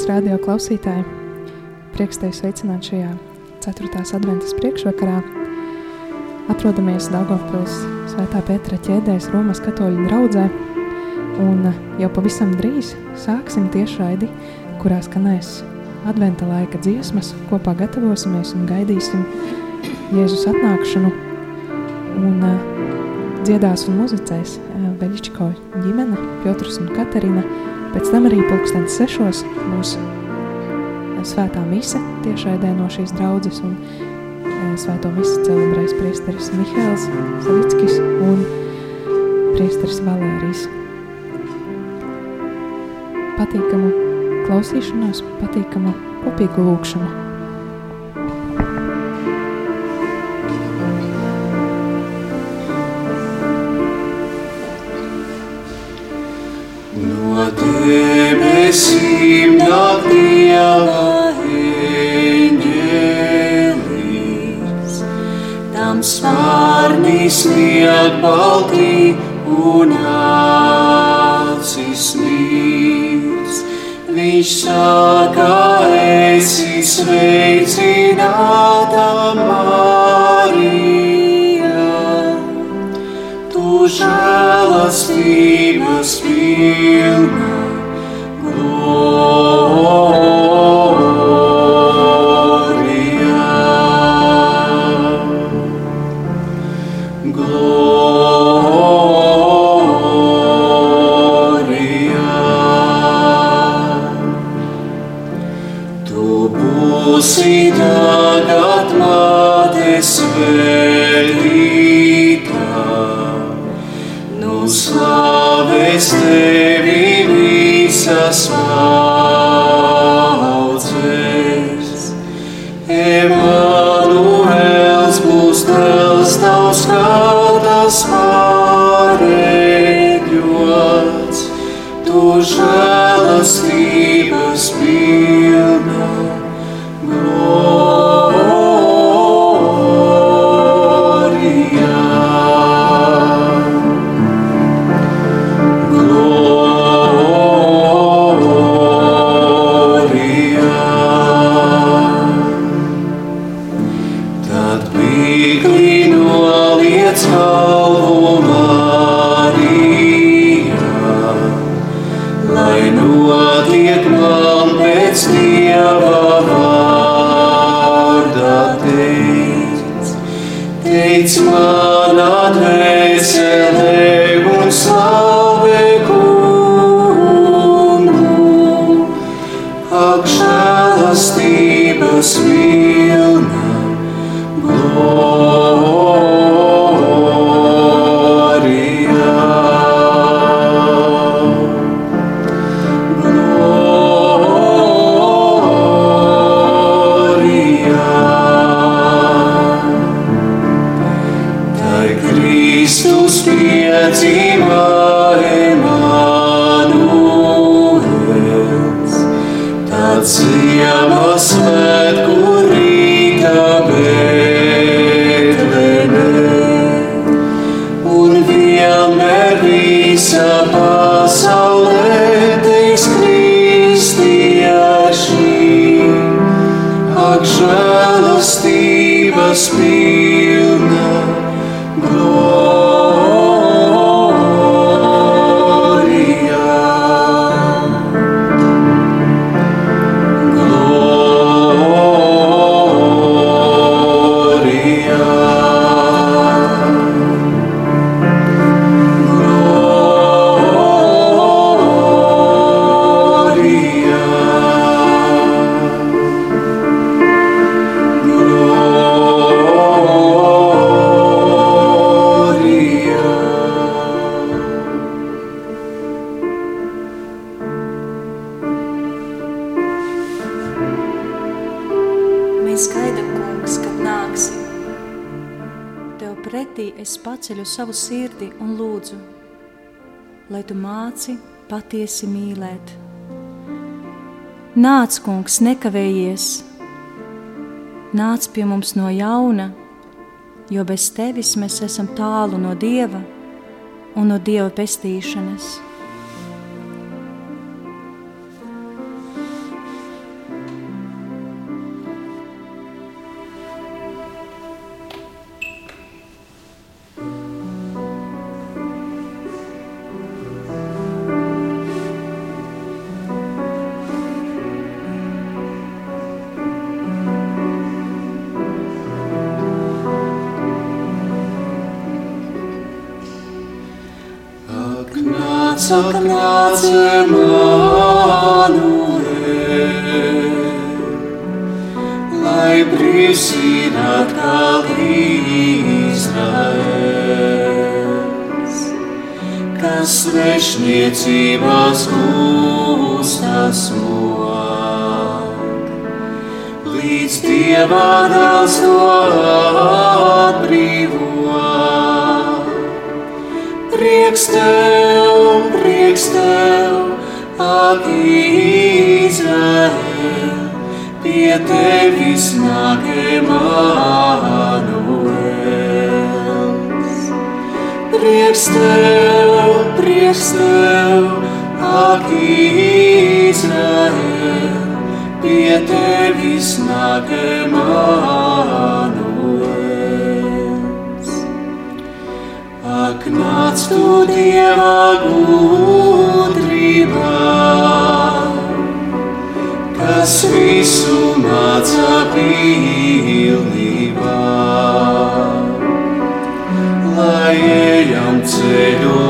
Dārgais radio klausītāji, prieks tevi sveicināt šajā 4. adventas priekšvakarā. Atrodamies Daugavpils Svētā Petra ķēdēs Romas katoļu draudzē, un jau pavisam drīz sāksim tiešraidi, kurā skanēs adventa laika dziesmas, kopā gatavosimies un gaidīsim Jēzus atnākšanu, un dziedās un muzicēs Beļķiko ģimene, Piotrs un Katarina. Pēc tam arī pulkstens sešos būs svētā mise tiešraidē no šīs draudzes un svēto misi celebrēs priesteris Mihēls Savickis un priesteris Valērijas. Patīkamu klausīšanos, patīkamu kopīgu lūkšanu. Tam spārnīs liek baltī un acis mīts. Viņš saka, esi sveicināta Marija. Tu žēlastības pilna. Māci patiesi mīlēt. Nāc, kungs, nekavējies, nāc pie mums no jauna, jo bez tevis mēs esam tālu no dieva un no dieva pestīšanas. Nāca, nāca, Manuel, lai brīvs ir atkal Izraels, kas svešniecībās gūstas mok, līdz Dieva dēls to atbrīvo. Prieks tev, prieks tev, ak, Izraēl, pie tevis nāk Emanuels. Prieks tev, prieks tev, ak, Izraēl, pie tevis nāk Emanuels. Ak, nāc tu Dieva gudrībā, kas visu māca pilnībā. Lai ejam ceļu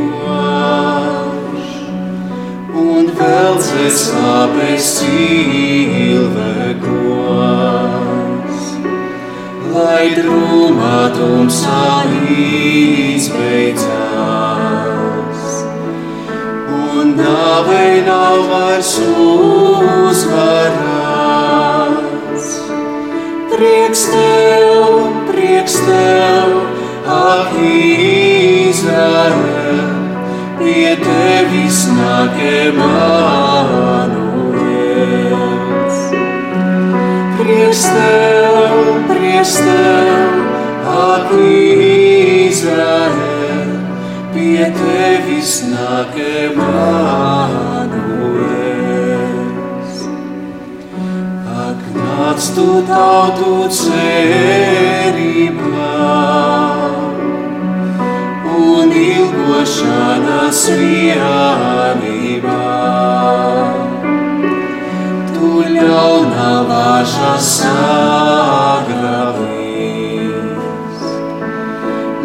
velces sāpes cilvēkos, lai drūmā tumsā izbeidzās, un nāvei nav vairs uzvarās. Prieks tev, prieks tev, ak, Izraēl, pie tevis nāk Emanuels. Prieks tev, prieks tev, ak, Izraēl, pie tevis nāk Emanuels. Ak, nāc tu tautu cerībā ilgošanās vienībā. Tu ļaunā vāža sagrabīs,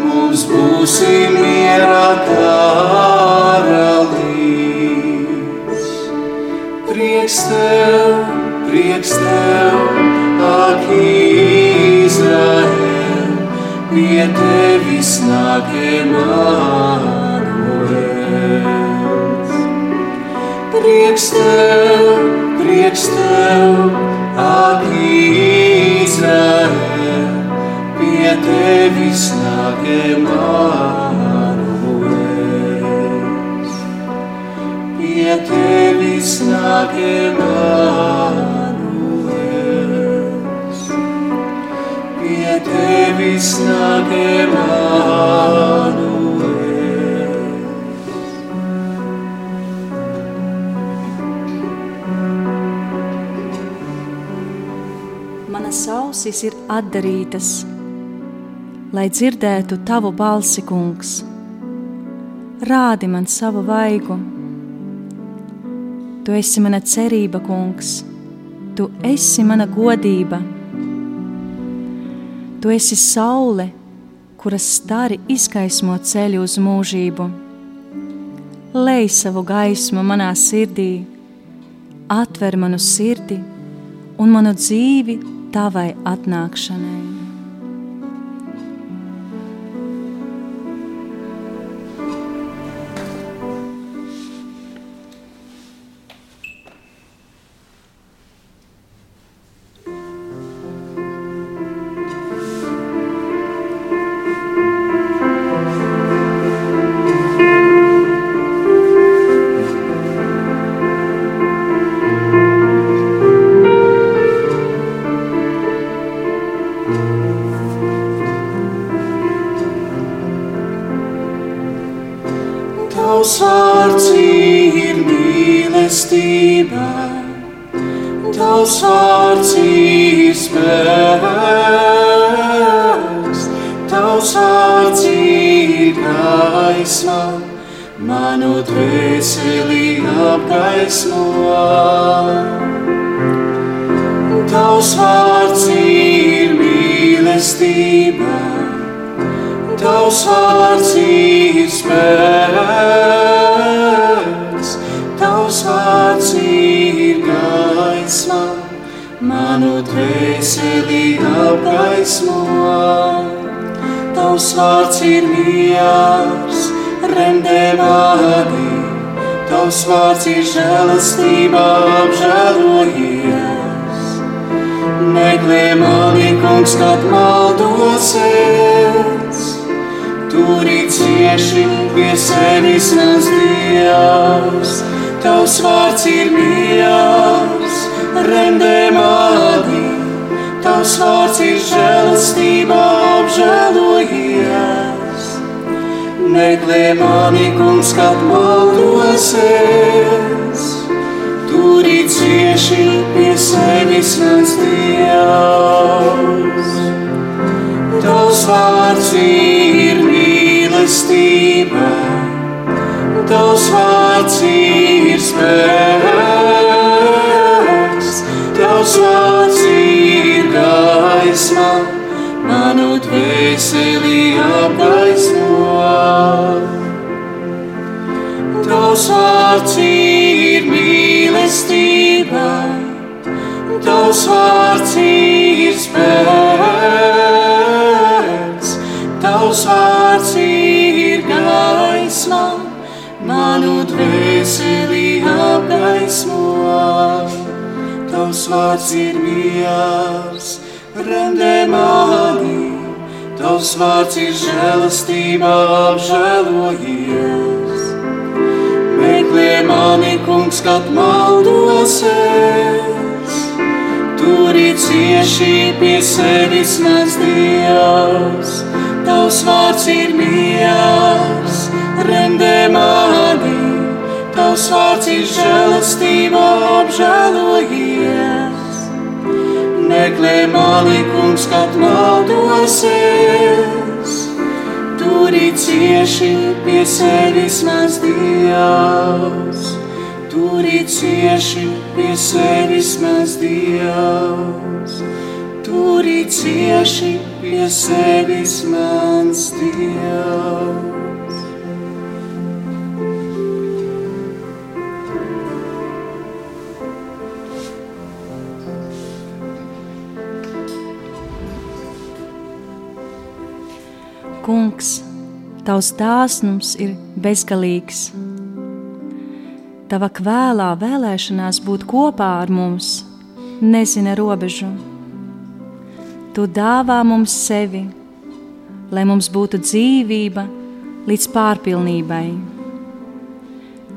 mums būsi miera karalīs. Prieks tev, prieks tev, ak, Izraēl, pie tevis nāk Emanuels. Prieks tev, prieks tev, ak, Izraēl, pie tevis nāk Emanuels. Pie tevis nāk Emanuels. Tevis nāk Emanuels. Manas ausis ir atdarītas, lai dzirdētu tavu balsi, kungs. Rādi man savu vaigu. Tu esi mana cerība, kungs. Tu esi mana godība. Tu esi saule, kuras stari izgaismo ceļu uz mūžību. Lej savu gaismu manā sirdī, atver manu sirdi un manu dzīvi tavai atnākšanai. Mīlestība, Tavs vārds ir spēks, manu dvēseli apgaismo. Tavs vārds ir miers, remdē vārdi, Tavs vārds ir žēlastība, apžēlojies. Meklē mani, kungs, kad maldosies, turi cieši pie sevis mans Dievs. Tavs vārds ir miers, remdē mani, Tavs vārds ir žēlastība, apžēlojies. Meklē mani, kungs, kad maldosies, turi cieši pie sevis mans Dievs. Tavs vārds ir mīlestība, Tavs vārds ir spēks, dvēseli apgaismo. Tavs vārds ir mīlestība, Tavs vārds ir spēks, Tavs vārds ir gaisma, manu dvēseli apgaismo. Tavs vārds ir remdē mani, Tavs vārds ir žēlastība, apžēlojies. Meklē mani, kungs, kad maldosies, turi cieši pie sevis mans Dievs. Tavs vārds ir miers, remdē mani, Tavs vārds ir žēlastība, apžēlojies. Meklē mani, kungs, kad maldosies, turi cieši pie sevis mans Dievs. Turi cieši pie sevis mans Dievs. Turi cieši pie sevis mans Dievs. Kungs, tavs dāsnums ir bezgalīgs. Tava kvēlā vēlēšanās būt kopā ar mums nezina robežu. Tu dāvā mums sevi, lai mums būtu dzīvība līdz pārpilnībai.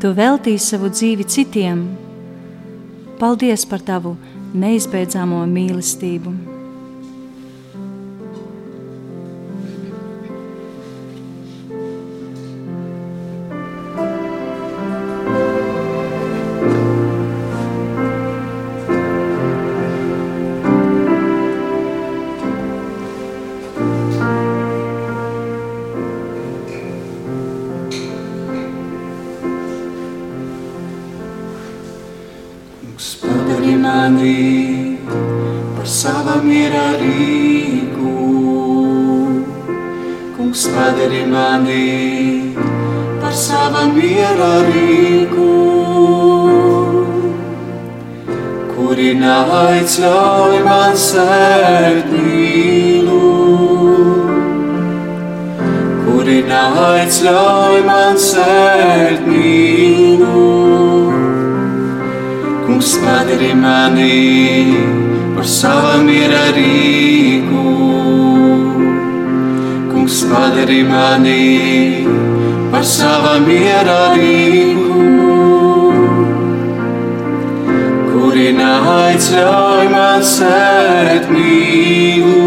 Tu veltīji savu dzīvi citiem. Paldies par tavu neizbeidzamo mīlestību. Par sava miera rīku. Kungs padari mani par sava miera rīku. Kuri naic ļauj man sēt mīlu.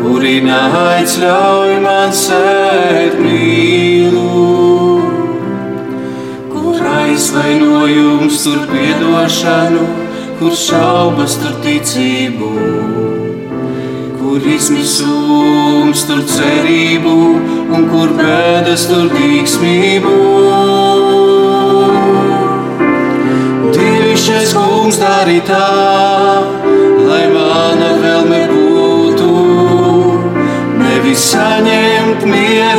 Kuri aizļauj man sēt mīlu, kur aizvainojums tur piedošanu, kur šaubas tur ticību, kur izmisums tur cerību un kur bēdas tur dīksmību. Dievišķais kungs darī tā, lai mana vēlme būtu nevis saņemt mierinājumu,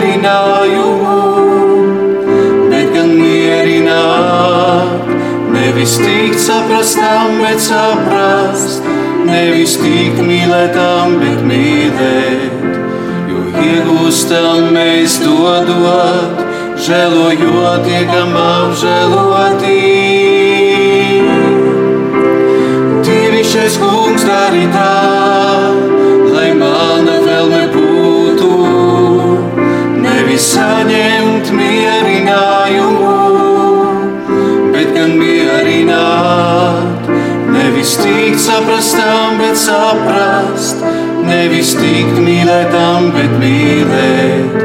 nevis tikt saprastam, bet saprast, nevis tikt mīlētam, bet mīlēt, jo iegūstam mēs dodot, žēlojot, tiekam apžēloti. Dievišķais kungs darī tā, lai mana vēlme būtu, nevis saņemt nevis tikt saprastam, bet saprast, nevis tikt mīlētam, bet mīlēt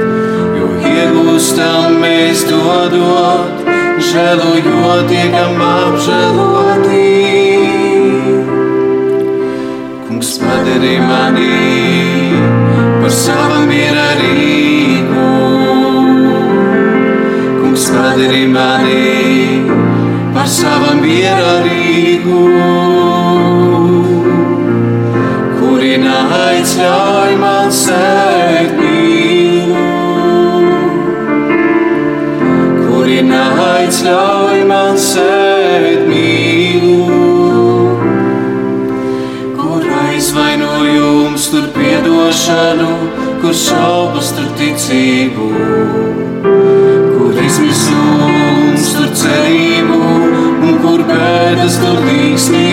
iegūstam mēs dodot, žēlojot, tiekam apžēloti. Kungs padari mani par savu miera rīku. Kungs padari mani par savu miera aizļauj man sēt mīlu. Kurina aizļauj man sēt mīlu. Kur aizvainojums tur piedošanu, kur šaubas tur ticību. Kur izmisums tur cerību un kur bēdas tur līksmību.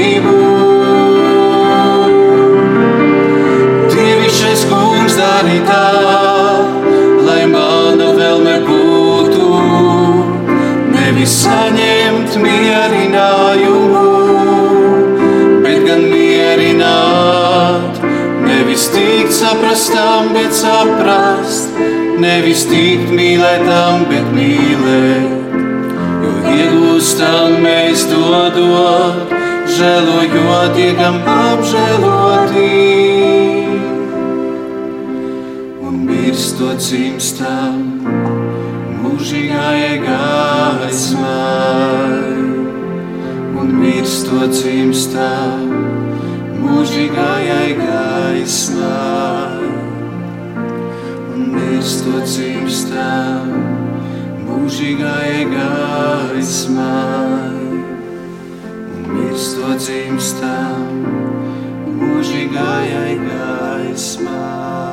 Tikt saprastam, bet saprast, nevis tikt mīlētam, bet mīlēt, jo iegūstam mēs dodot, žēlojot, tiekam apžēloti. Un mirstot dzimstam, mūžīgajai gaismai, un mirstot dzimstam, mūžīgajai gaismai, un mirstot dzimstam, mūžīgajai gaismai, un mirstot dzimstam, mūžīgajai gaismai.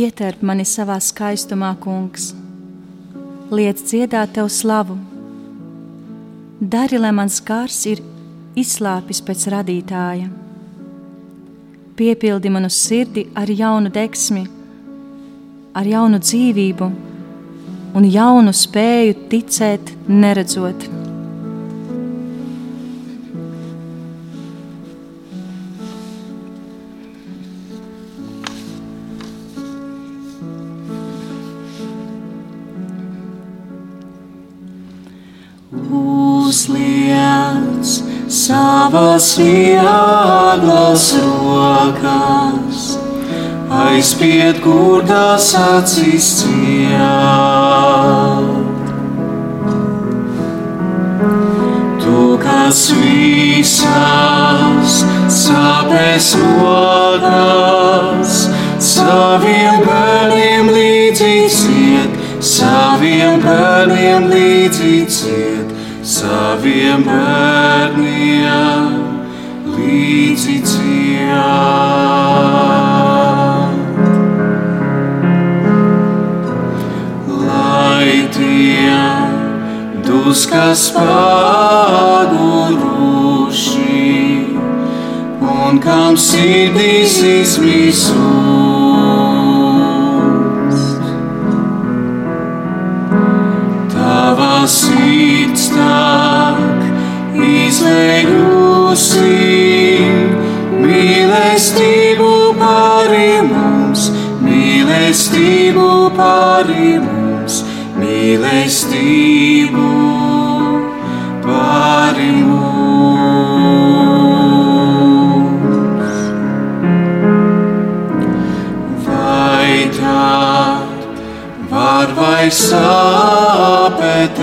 Ietērp mani savā skaistumā, kungs, liec dziedāt tev slavu. Dari, lai mans gars ir izslāpis pēc radītāja. Piepildi manu sirdi ar jaunu deksmi, ar jaunu dzīvību un jaunu spēju ticēt, neredzot. Savas vieglas rokas, aizpiet gurdas acīs ciet. Tu, kas visas sāpes rokas, saviem bērniem līdzi ciet, saviem bērniem līdzi ciet saviem bērniem līdzi ciet. Lai tie duskas paguruši, un kam sirdīs izmisums. Izlējusi mīlestību pāri mums, mīlestību pāri mums, mīlestību pāri mums. Vai tad var vai sāpēt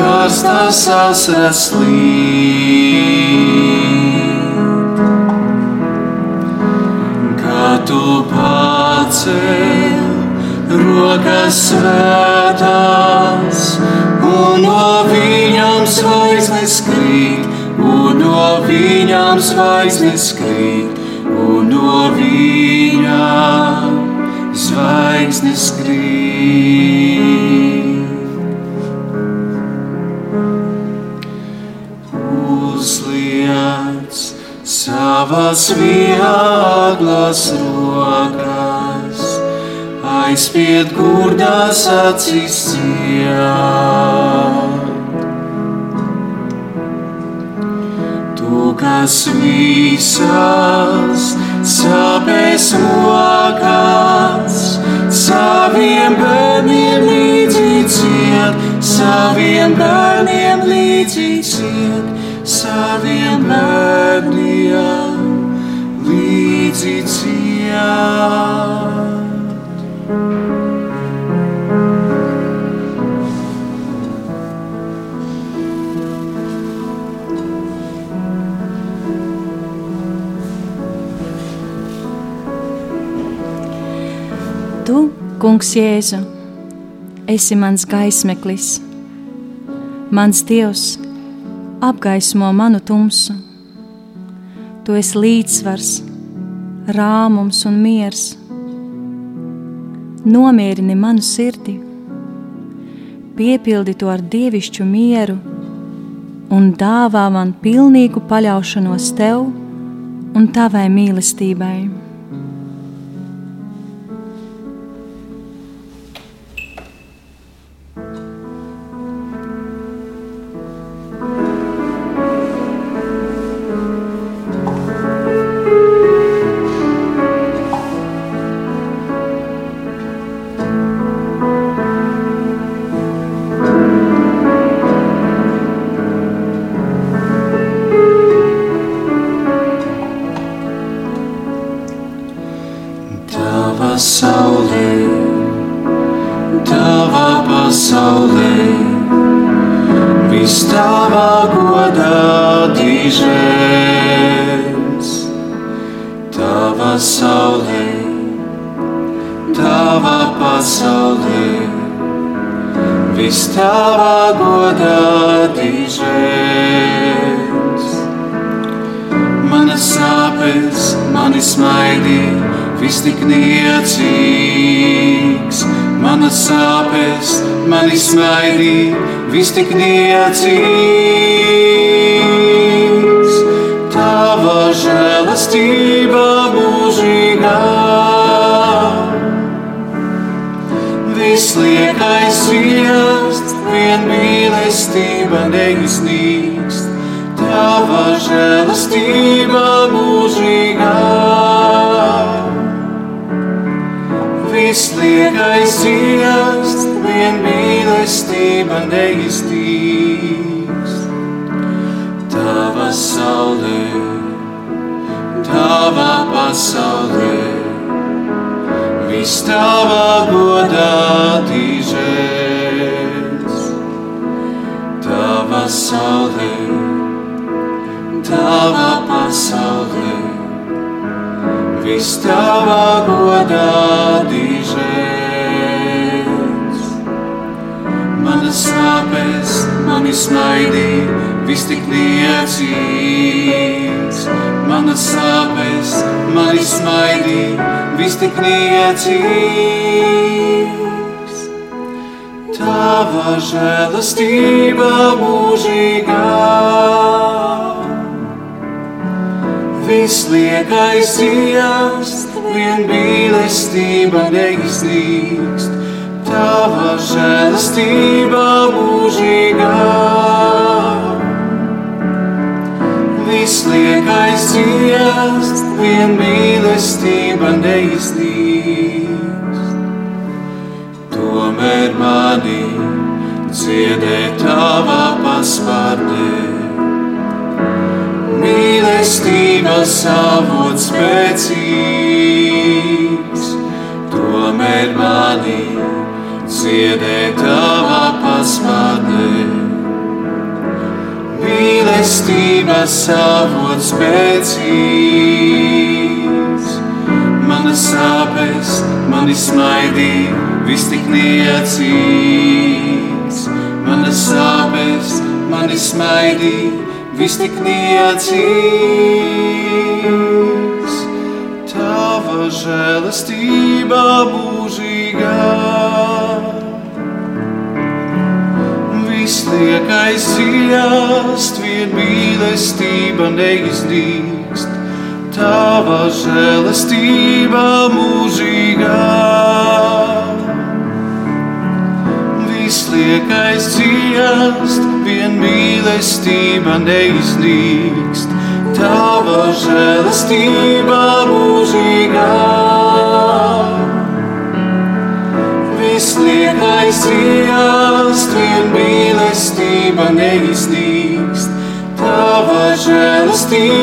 naktī kārstas asras līd. Kā tu pacēl rokas svētās, un no viņām zvaigznes krīt, un no viņām zvaigznes krīt, un no viņām zvaigznes krīt. Vieglas rokas, aizspied gurdās acīs ciet. Tu, kas visas sāpēs mokās, saviem bērniem līdzi ciet, saviem bērniem līdzi ciet, saviem bērniem ciet. Tu, Kungs, Jēzu, esi mans gaismeklis, mans Dievs, apgaismo manu tumsu. Tu esi līdzsvars, rāmums un miers. Nomierini manu sirdi, piepildi to ar dievišķu mieru un dāvā man pilnīgu paļaušanos tev un tavai mīlestībai. Tik niecīgs. Manas sāpes, mani smaidīja, viss tik niecīgs. Tava žēlastība niecīgs. Manas sāpes, mani smaidīja, viss tik niecīgs. Tava žēlastība mūžīgā. Visliekais dziest, vien mīlestība neiznīkst, Tava žēlastība mūžīgā. Visliekais dziest, vien mīlestība neiznīkst, Tomēr mani dziedē Tava paspārdē mīlestības avots spēcīgs, tomēr mani dziedē tavā pasmādē. Mīlestības avots spēcīgs, manas sāpes, mani smaidī, viss tik niecīgs. Manas sāpes, mani smaidī, viss tik niecīgs. Tava žēlastība mūžīgā. Liekais dziļāst, vien mīlestība neiznīkst. Tava žēlastība mūžīgā. Visliekais dziļāst, vien mīlestība neiznīkst. Tava žēlastība mūžīgā. Visliekais dziļāst, žēlastība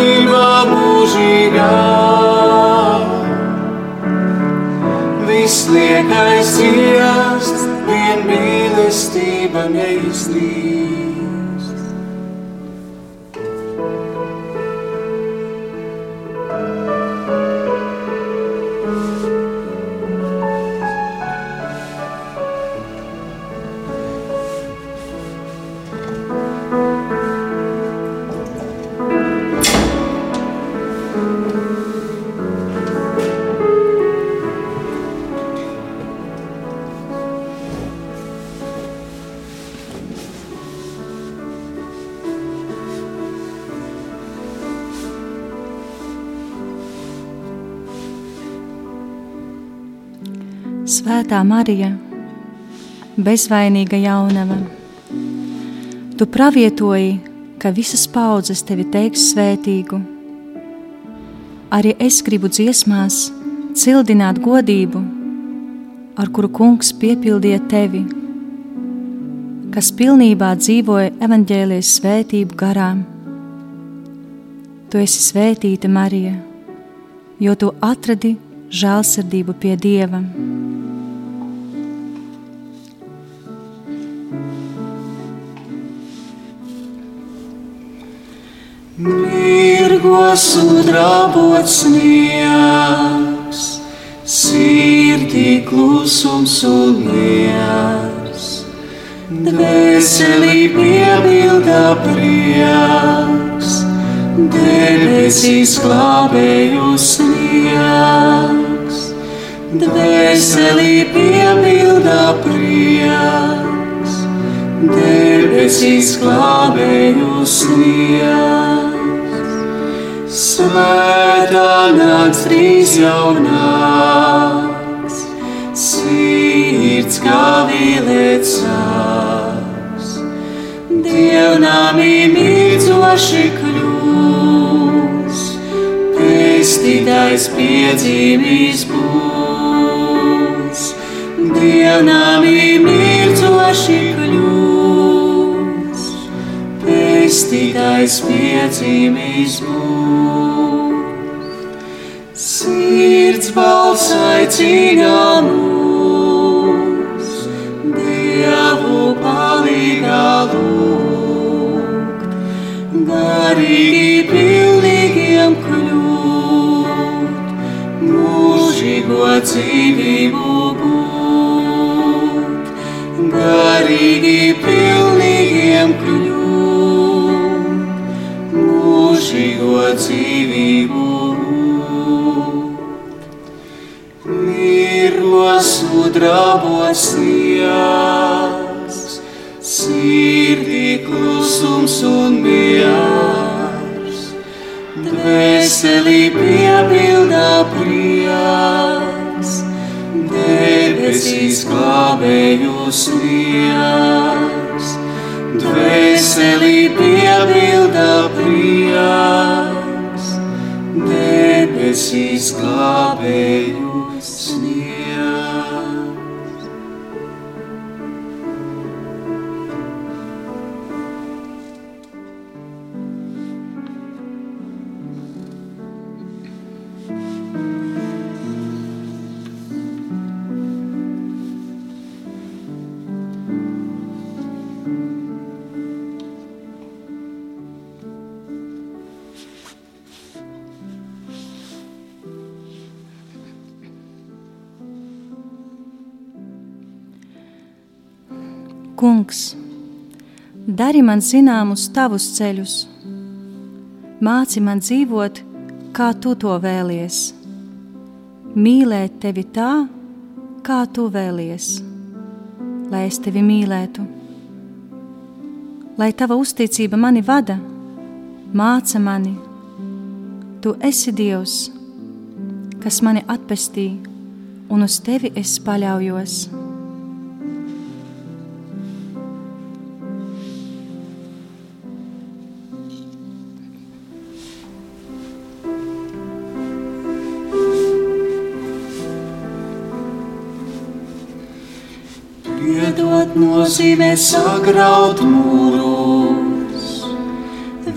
Svētā Marija, bezvainīga jaunava, tu pravietoji, ka visas paudzes tevi teiks svētīgu. Arī es gribu dziesmās cildināt godību, ar kuru kungs piepildīja tevi, kas pilnībā dzīvoja evaņģēlijas svētību garām. Tu esi svētīta, Marija, jo tu atradi žēlsirdību pie Dieva. Mirgo sudrabots sniegs, sirdī klusums un miers. Dvēselī piebilda prieks, debesīs glābēju sniegs. Dvēselī piebilda prieks, debesīs glābēju sniegs. Svētā nakts drīz jau nāks, sirds kā vilēcās. Dievnāmī mīdzoši kļūs, pestītais piedzīvīs būs. Dievnāmī mīdzoši kļūs, pestītais piedzīvīs būs. Sirds balss aicina mūs, Dievu palīgā lūgt, garīgi pilnīgiem kļūt, mūžīgo dzīvību gūt, garīgi pilnīgiem kļūt, mūžīgo dzīvību gūt. Mirlos udrabots sniegs, sirdī klusums un miers, dvēselī piepildā prieks, debesīs glābēju sniegs. Dvēselī piepildā prieks, debesīs glābēju Kungs, dari man zināmus tavus ceļus, māci man dzīvot, kā tu to vēlies, mīlēt tevi tā, kā tu vēlies, lai es tevi mīlētu. Lai tava uzticība mani vada, māca mani, tu esi Dievs, kas mani atpestīja, un uz tevi es paļaujos. Nozīmē sagraut mūrus,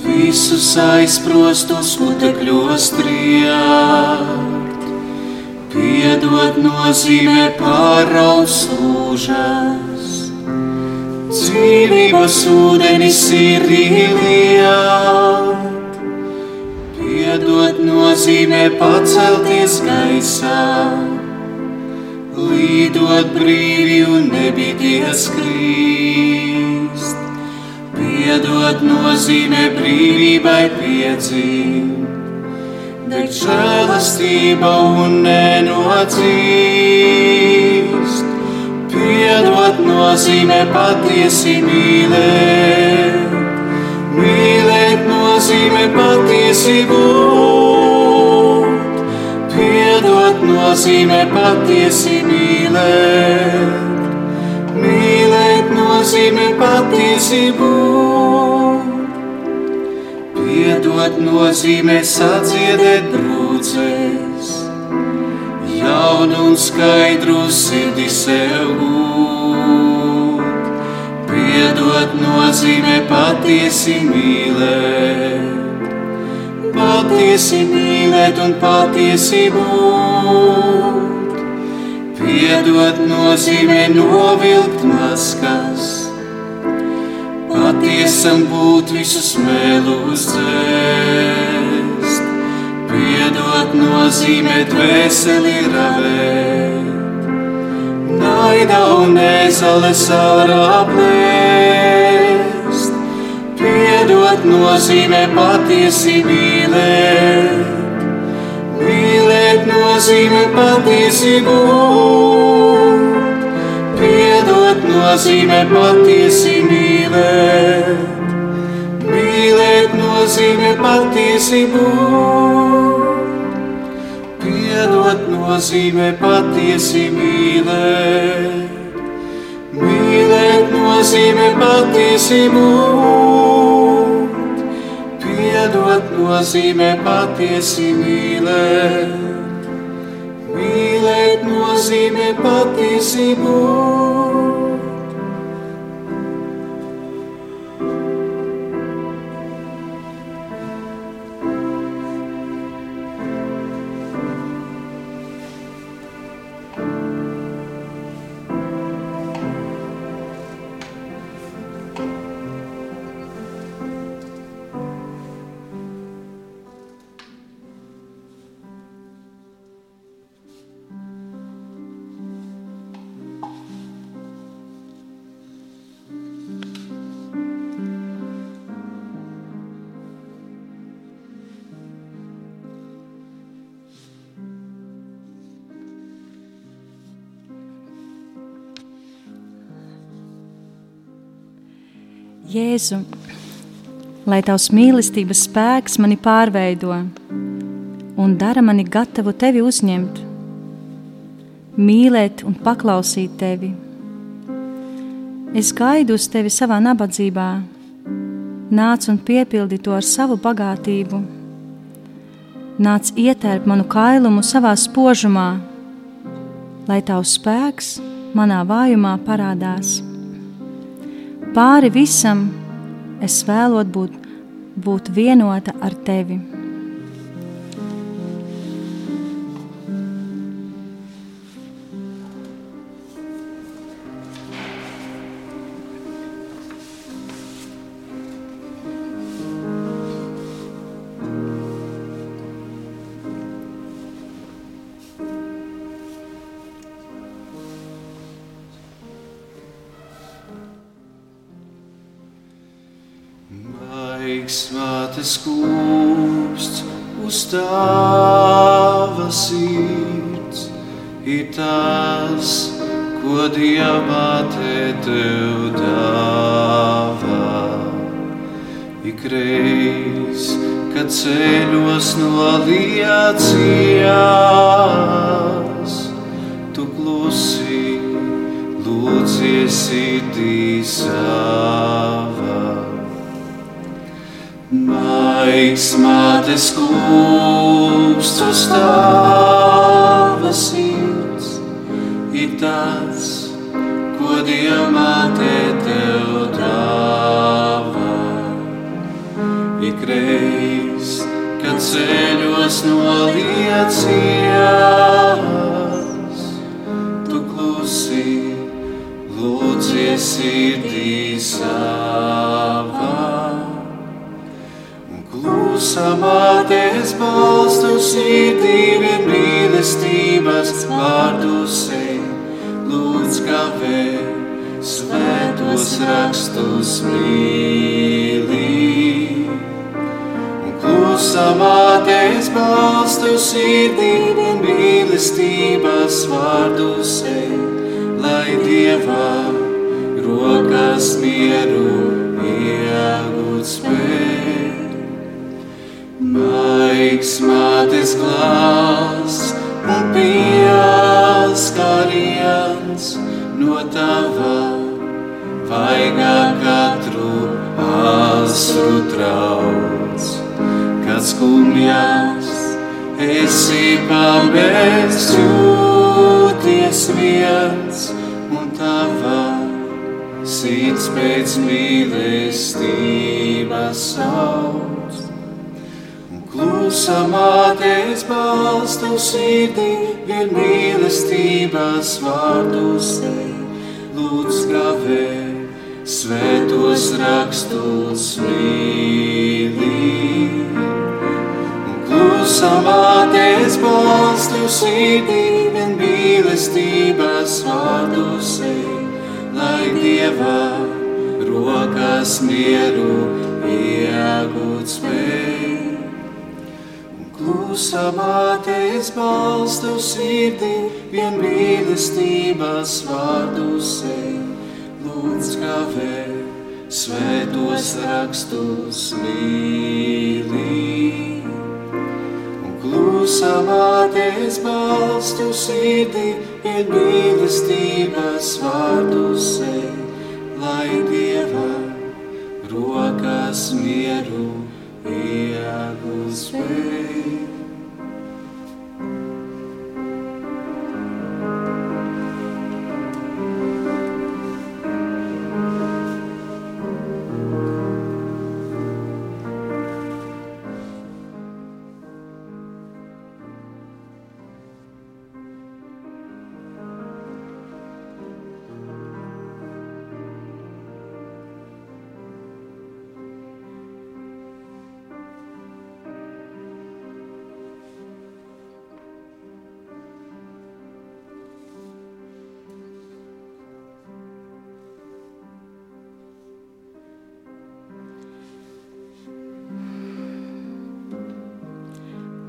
visus aizprostos putekļos triekt. Piedot nozīmē pāraut slūžas, dzīvības ūdenis ir ieliet. Piedot nozīmē pacelties gaisā Līdot brīvi un nebīties krīst, piedot nozīmē brīvībai piedzīvot, deg žēlastība un nenodzīst. Piedot nozīmē patiesi mīlēt, mīlēt nozīmē patiesi būt. Nozīmē patiesi mīlēt, mīlēt nozīmē patiesi būt. Piedot nozīmē sadziedēt brūces, jaunu un skaidru sirdi sev gūt. Piedot nozīmē patiesi mīlēt patiesi mīlēt un patiesi būt. Piedot nozīmē novilkt maskas, patiesam būt visus mēlus dzēst. Piedot nozīmē dvēseli ravēt, naida un ezales ārā plēst. Piedot nozīmē patiesi mīlēt, mīlēt nozīmē patiesi būt. Piedot nozīmē patiesi mīlēt, mīlēt nozīmē patiesi būt. Piedot nozīmē patiesi mīlēt. Mīlēt nozīmē patiesi būt, piedot nozīmē patiesi mīlēt. Mīlēt nozīmē patiesi Jēzu, lai tavs mīlestības spēks mani pārveido un dara mani gatavu tevi uzņemt, mīlēt un paklausīt tevi. Es gaidu uz tevi savā nabadzībā, nāc un piepildi to ar savu bagātību. Nāc ietērp manu kailumu savā spožumā, lai tavs spēks manā vājumā parādās. Pāri visam es vēlot būt, būt vienota ar tevi. Mātes kūpsts uz tava sirds ir tas, ko diamāte tev dāvā. Ikreiz, kad ceļos no liecījās, tu klusi lūdzies sirdī Maigs mātes kūpsts uz tava sirds ir tāds, ko diamāte tev dāvā. Ikreiz, kad ceļos no liecījās, tu klusi lūdzies sirdī Samāties balstu sirdī vien mīlestības vārdu sej, lūdz kavē, svētos rakstus mīlī. Un klusamāties balstu sirdī vien mīlestības vārdu sej, lai Dievā rokas mieru iegūt spēj. Maigs mātes glāsts un pieskariens no tava vaigā katru asru trauc, kad skumjās esi pabeigts jūties viens un tava sirds pēc mīlestības sauc. Klusamāties balstu sirdī, vien mīlestības vārdu sej, lūdz gravē, svētos rakstus mīlī. Klusamāties balstu sirdī, vien mīlestības vārdu sej, lai Dievā rokas mieru iegūt spēj. Klusamāties balstu sirdī, vien mīlestības vārdu sej, lūdz kavē, svētos rakstus mīlī. Un klusamāties balstu sirdī, vien mīlestības vārdu sej, lai Dieva rokas mieru iegūt spēj.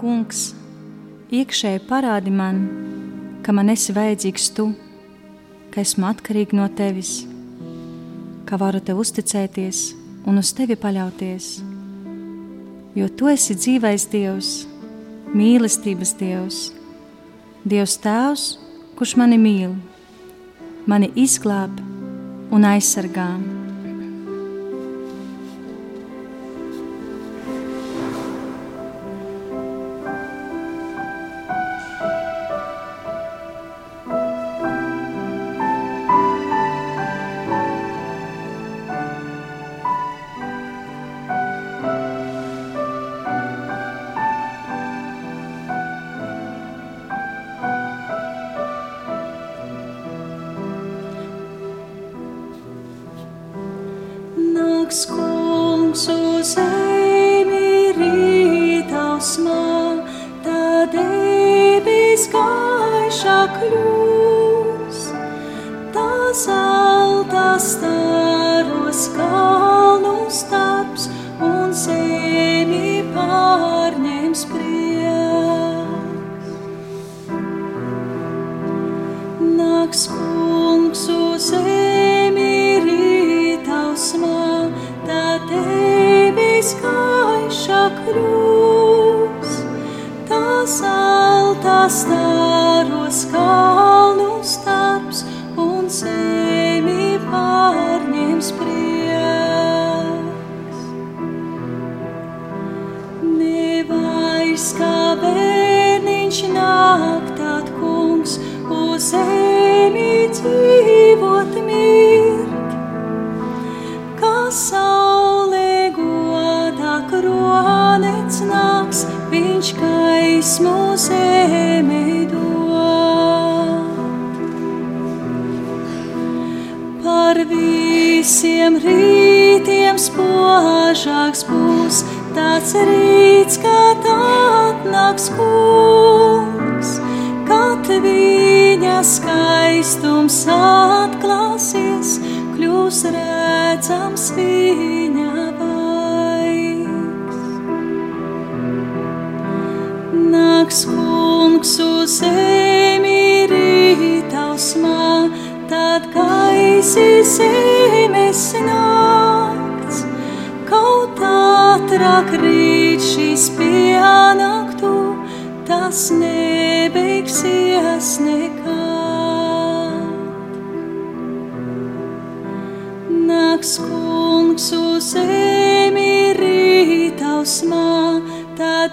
Kungs, iekšēji parādi man, ka man esi vajadzīgs tu, ka esmu atkarīgs no tevis, ka varu tev uzticēties un uz tevi paļauties. Jo tu esi dzīvais Dievs, mīlestības Dievs, Dievs Tēvs, kurš mani mīl, mani izglāb un aizsargā. Visiem rītiem spožāks būs. Tāds rīts, kad atnāks kungs, kad viņa skaistums atklāsies, kļūs redzams viņa Nāks kungs uz zemi rītausmā, tad gaisi zemes nakts, kaut ātrāk rīt šis pienāktu, tas nebeigsies nekad. Nāks kungs uz zemi rītausmā,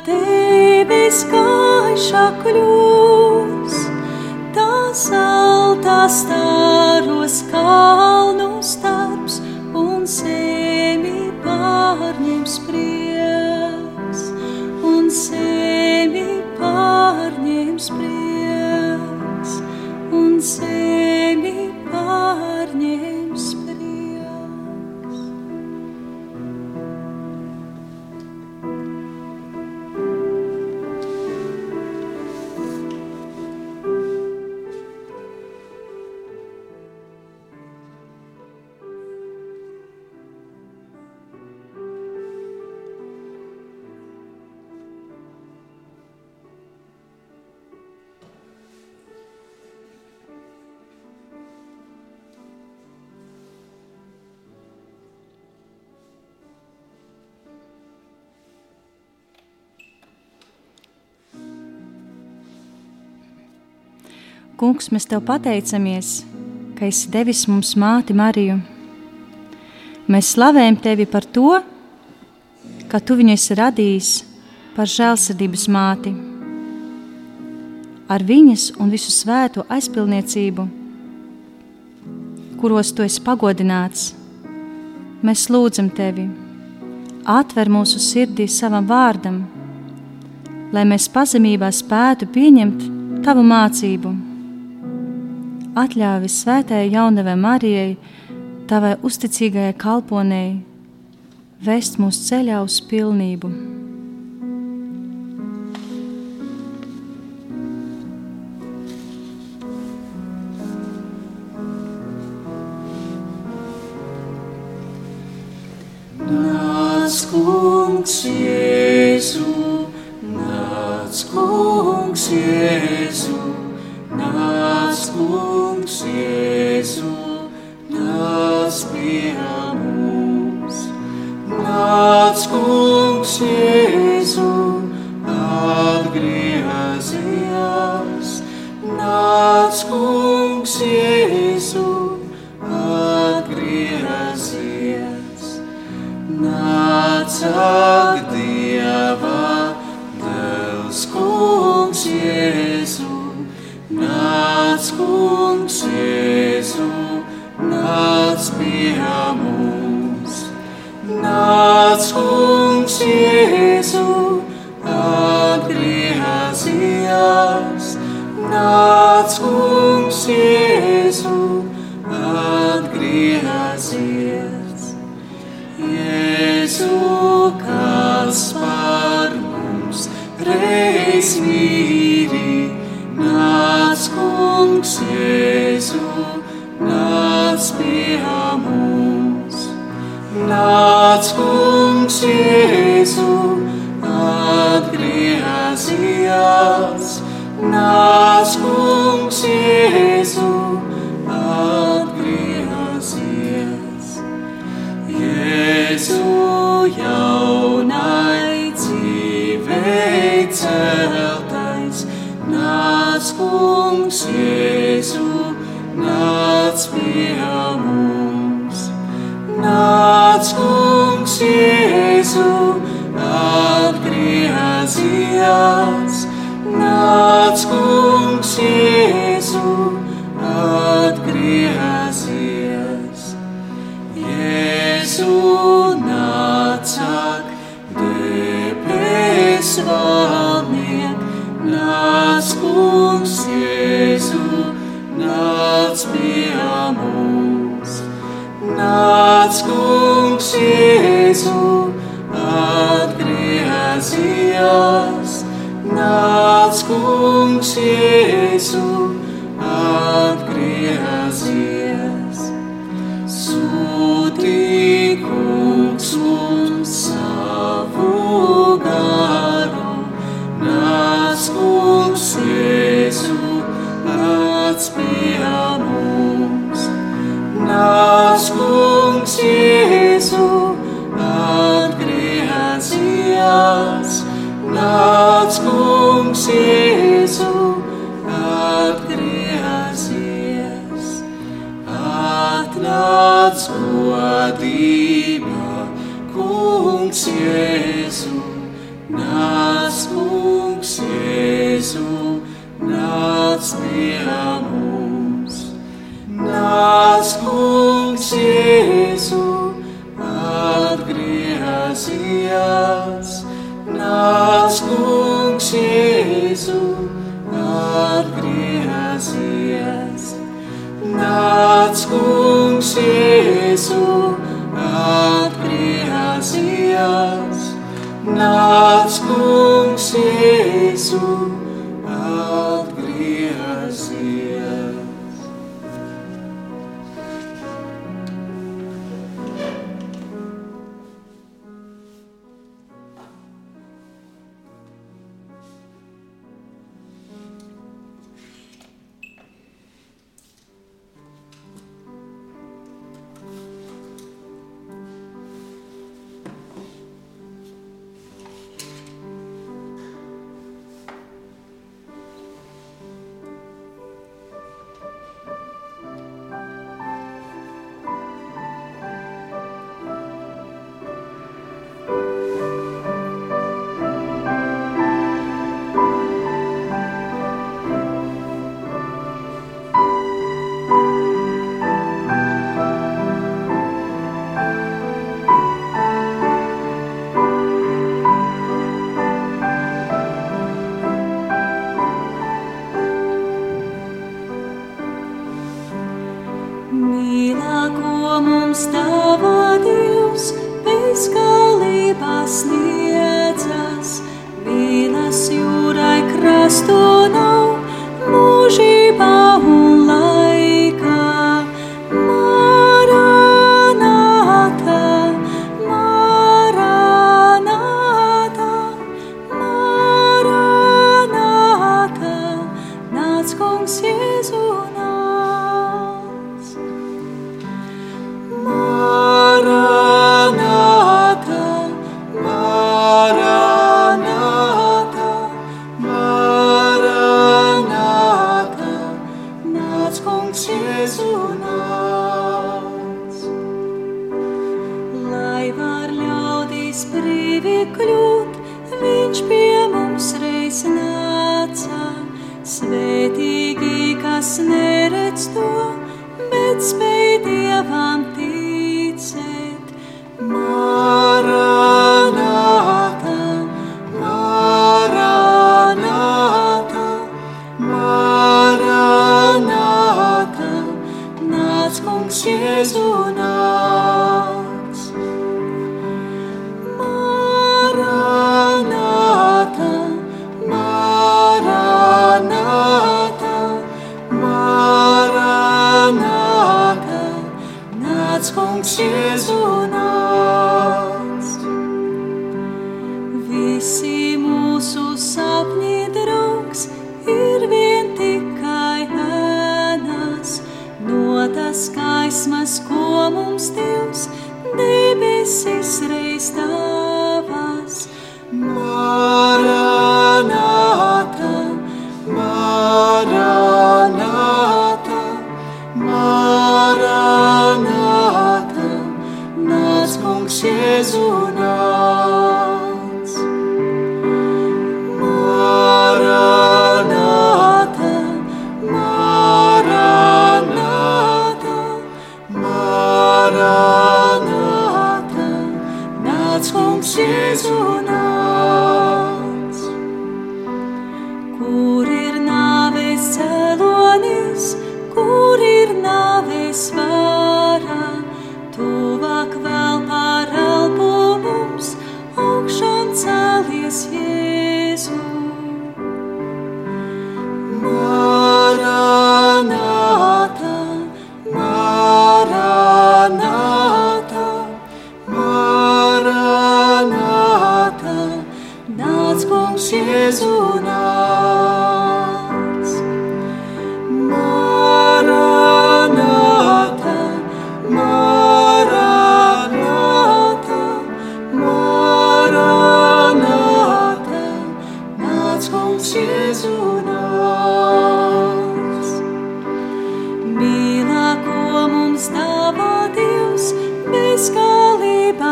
debes gaišā kļūs saltā stāros kalnu Kungs, mēs Tev pateicamies, ka esi devis mums māti Mariju. Mēs slavējam Tevi par to, ka Tu viņu esi radījis par žēlsirdības māti. Ar viņas un visu svēto aizpilniecību, kuros Tu esi pagodināts, mēs lūdzam Tevi, atver mūsu sirdī savam vārdam, lai mēs pazemībā spētu pieņemt Tavu mācību atļāvis svētajai jaunavai Marijai, tavai uzticīgajai kalponei, vest mūsu ceļā uz pilnību. Nāc nāc kungs Jēzu,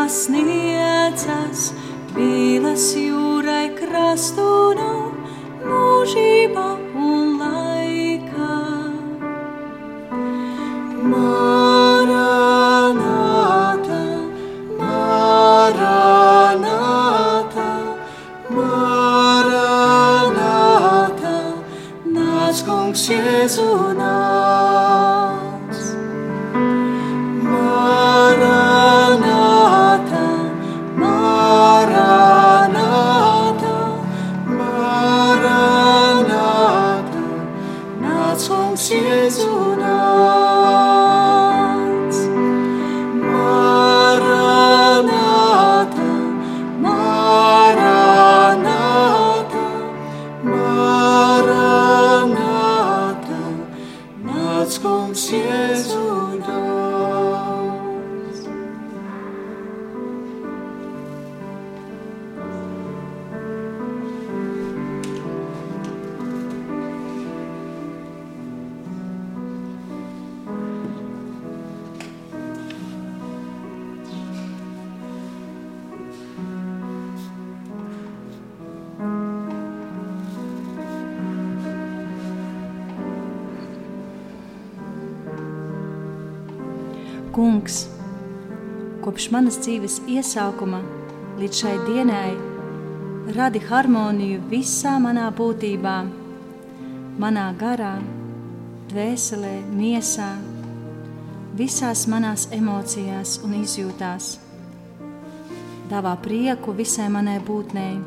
sniedzas, Bīlas jūrai krastu nav, mūžība dzīves iesākuma līdz šai dienai radi harmoniju visā manā būtībā, manā garā, dvēselē, miesā, visās manās emocijās un izjūtās. Dāvā prieku visai manai būtnei,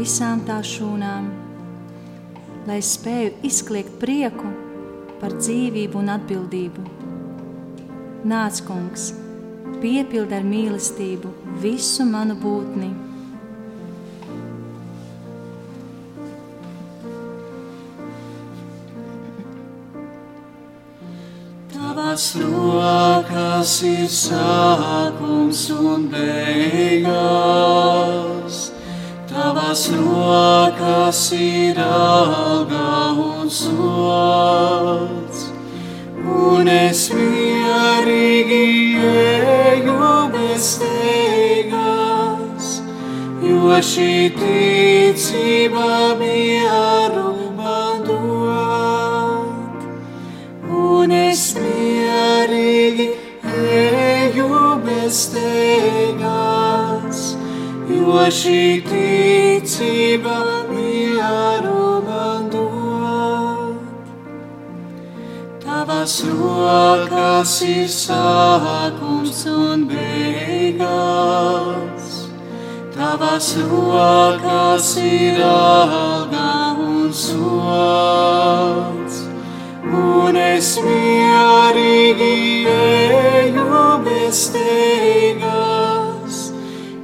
visām tā šūnām, lai spēju izkliegt prieku par dzīvību un atbildību. Nāc, kungs, piepildi ar mīlestību visu manu būtni. Tavas rokas ir sākums un beigas. Tavas rokas ir alga un sots. Un es mierīgi eju bez steigas, jo šī ticība mieru man dod. Un es mierīgi eju bez teigās, jo šī ticība mieru man dod. Tavas rokas ir sākums un beigās. Tavas rokas ir alga un sots, un es mierīgi eju bez teigas,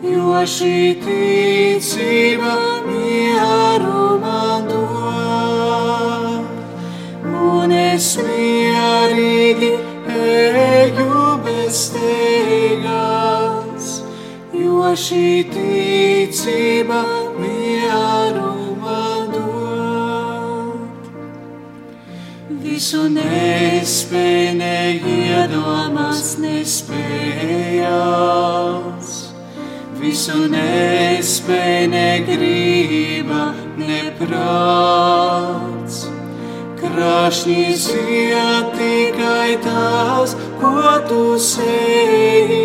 jo šī ticība mieru man dod. Un es mierīgi eju bez teigas, jo šī ticība mieru man dod. Visu nespēj, neiedomās, nespējās. Visu nespēj, negrība, neprāts. Krašņīs iet tikai tās, ko tu sējies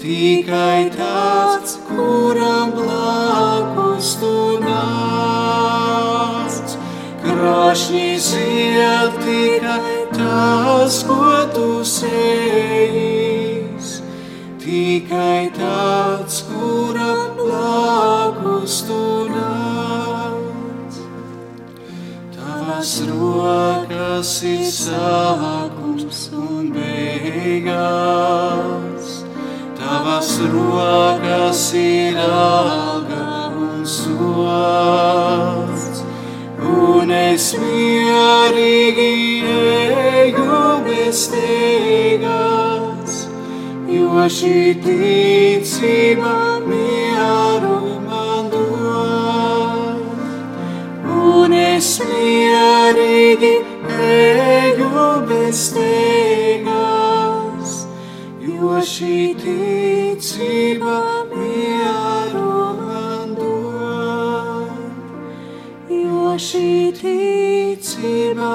tikai tāds, kuram blakus tu nāc. Krašņīs iet tikai tas, ko tu sējies, tikai tāds, kuram blakus tu nāc. Tavas rokas ir un beigās. Tavas rokas ir alga un sots, un es mierīgi eju bez teigas, jo šī ticība mieru man dod. Un es mierīgi eju bez teigas, jo šī ticība mieru man dod, jo šī ticība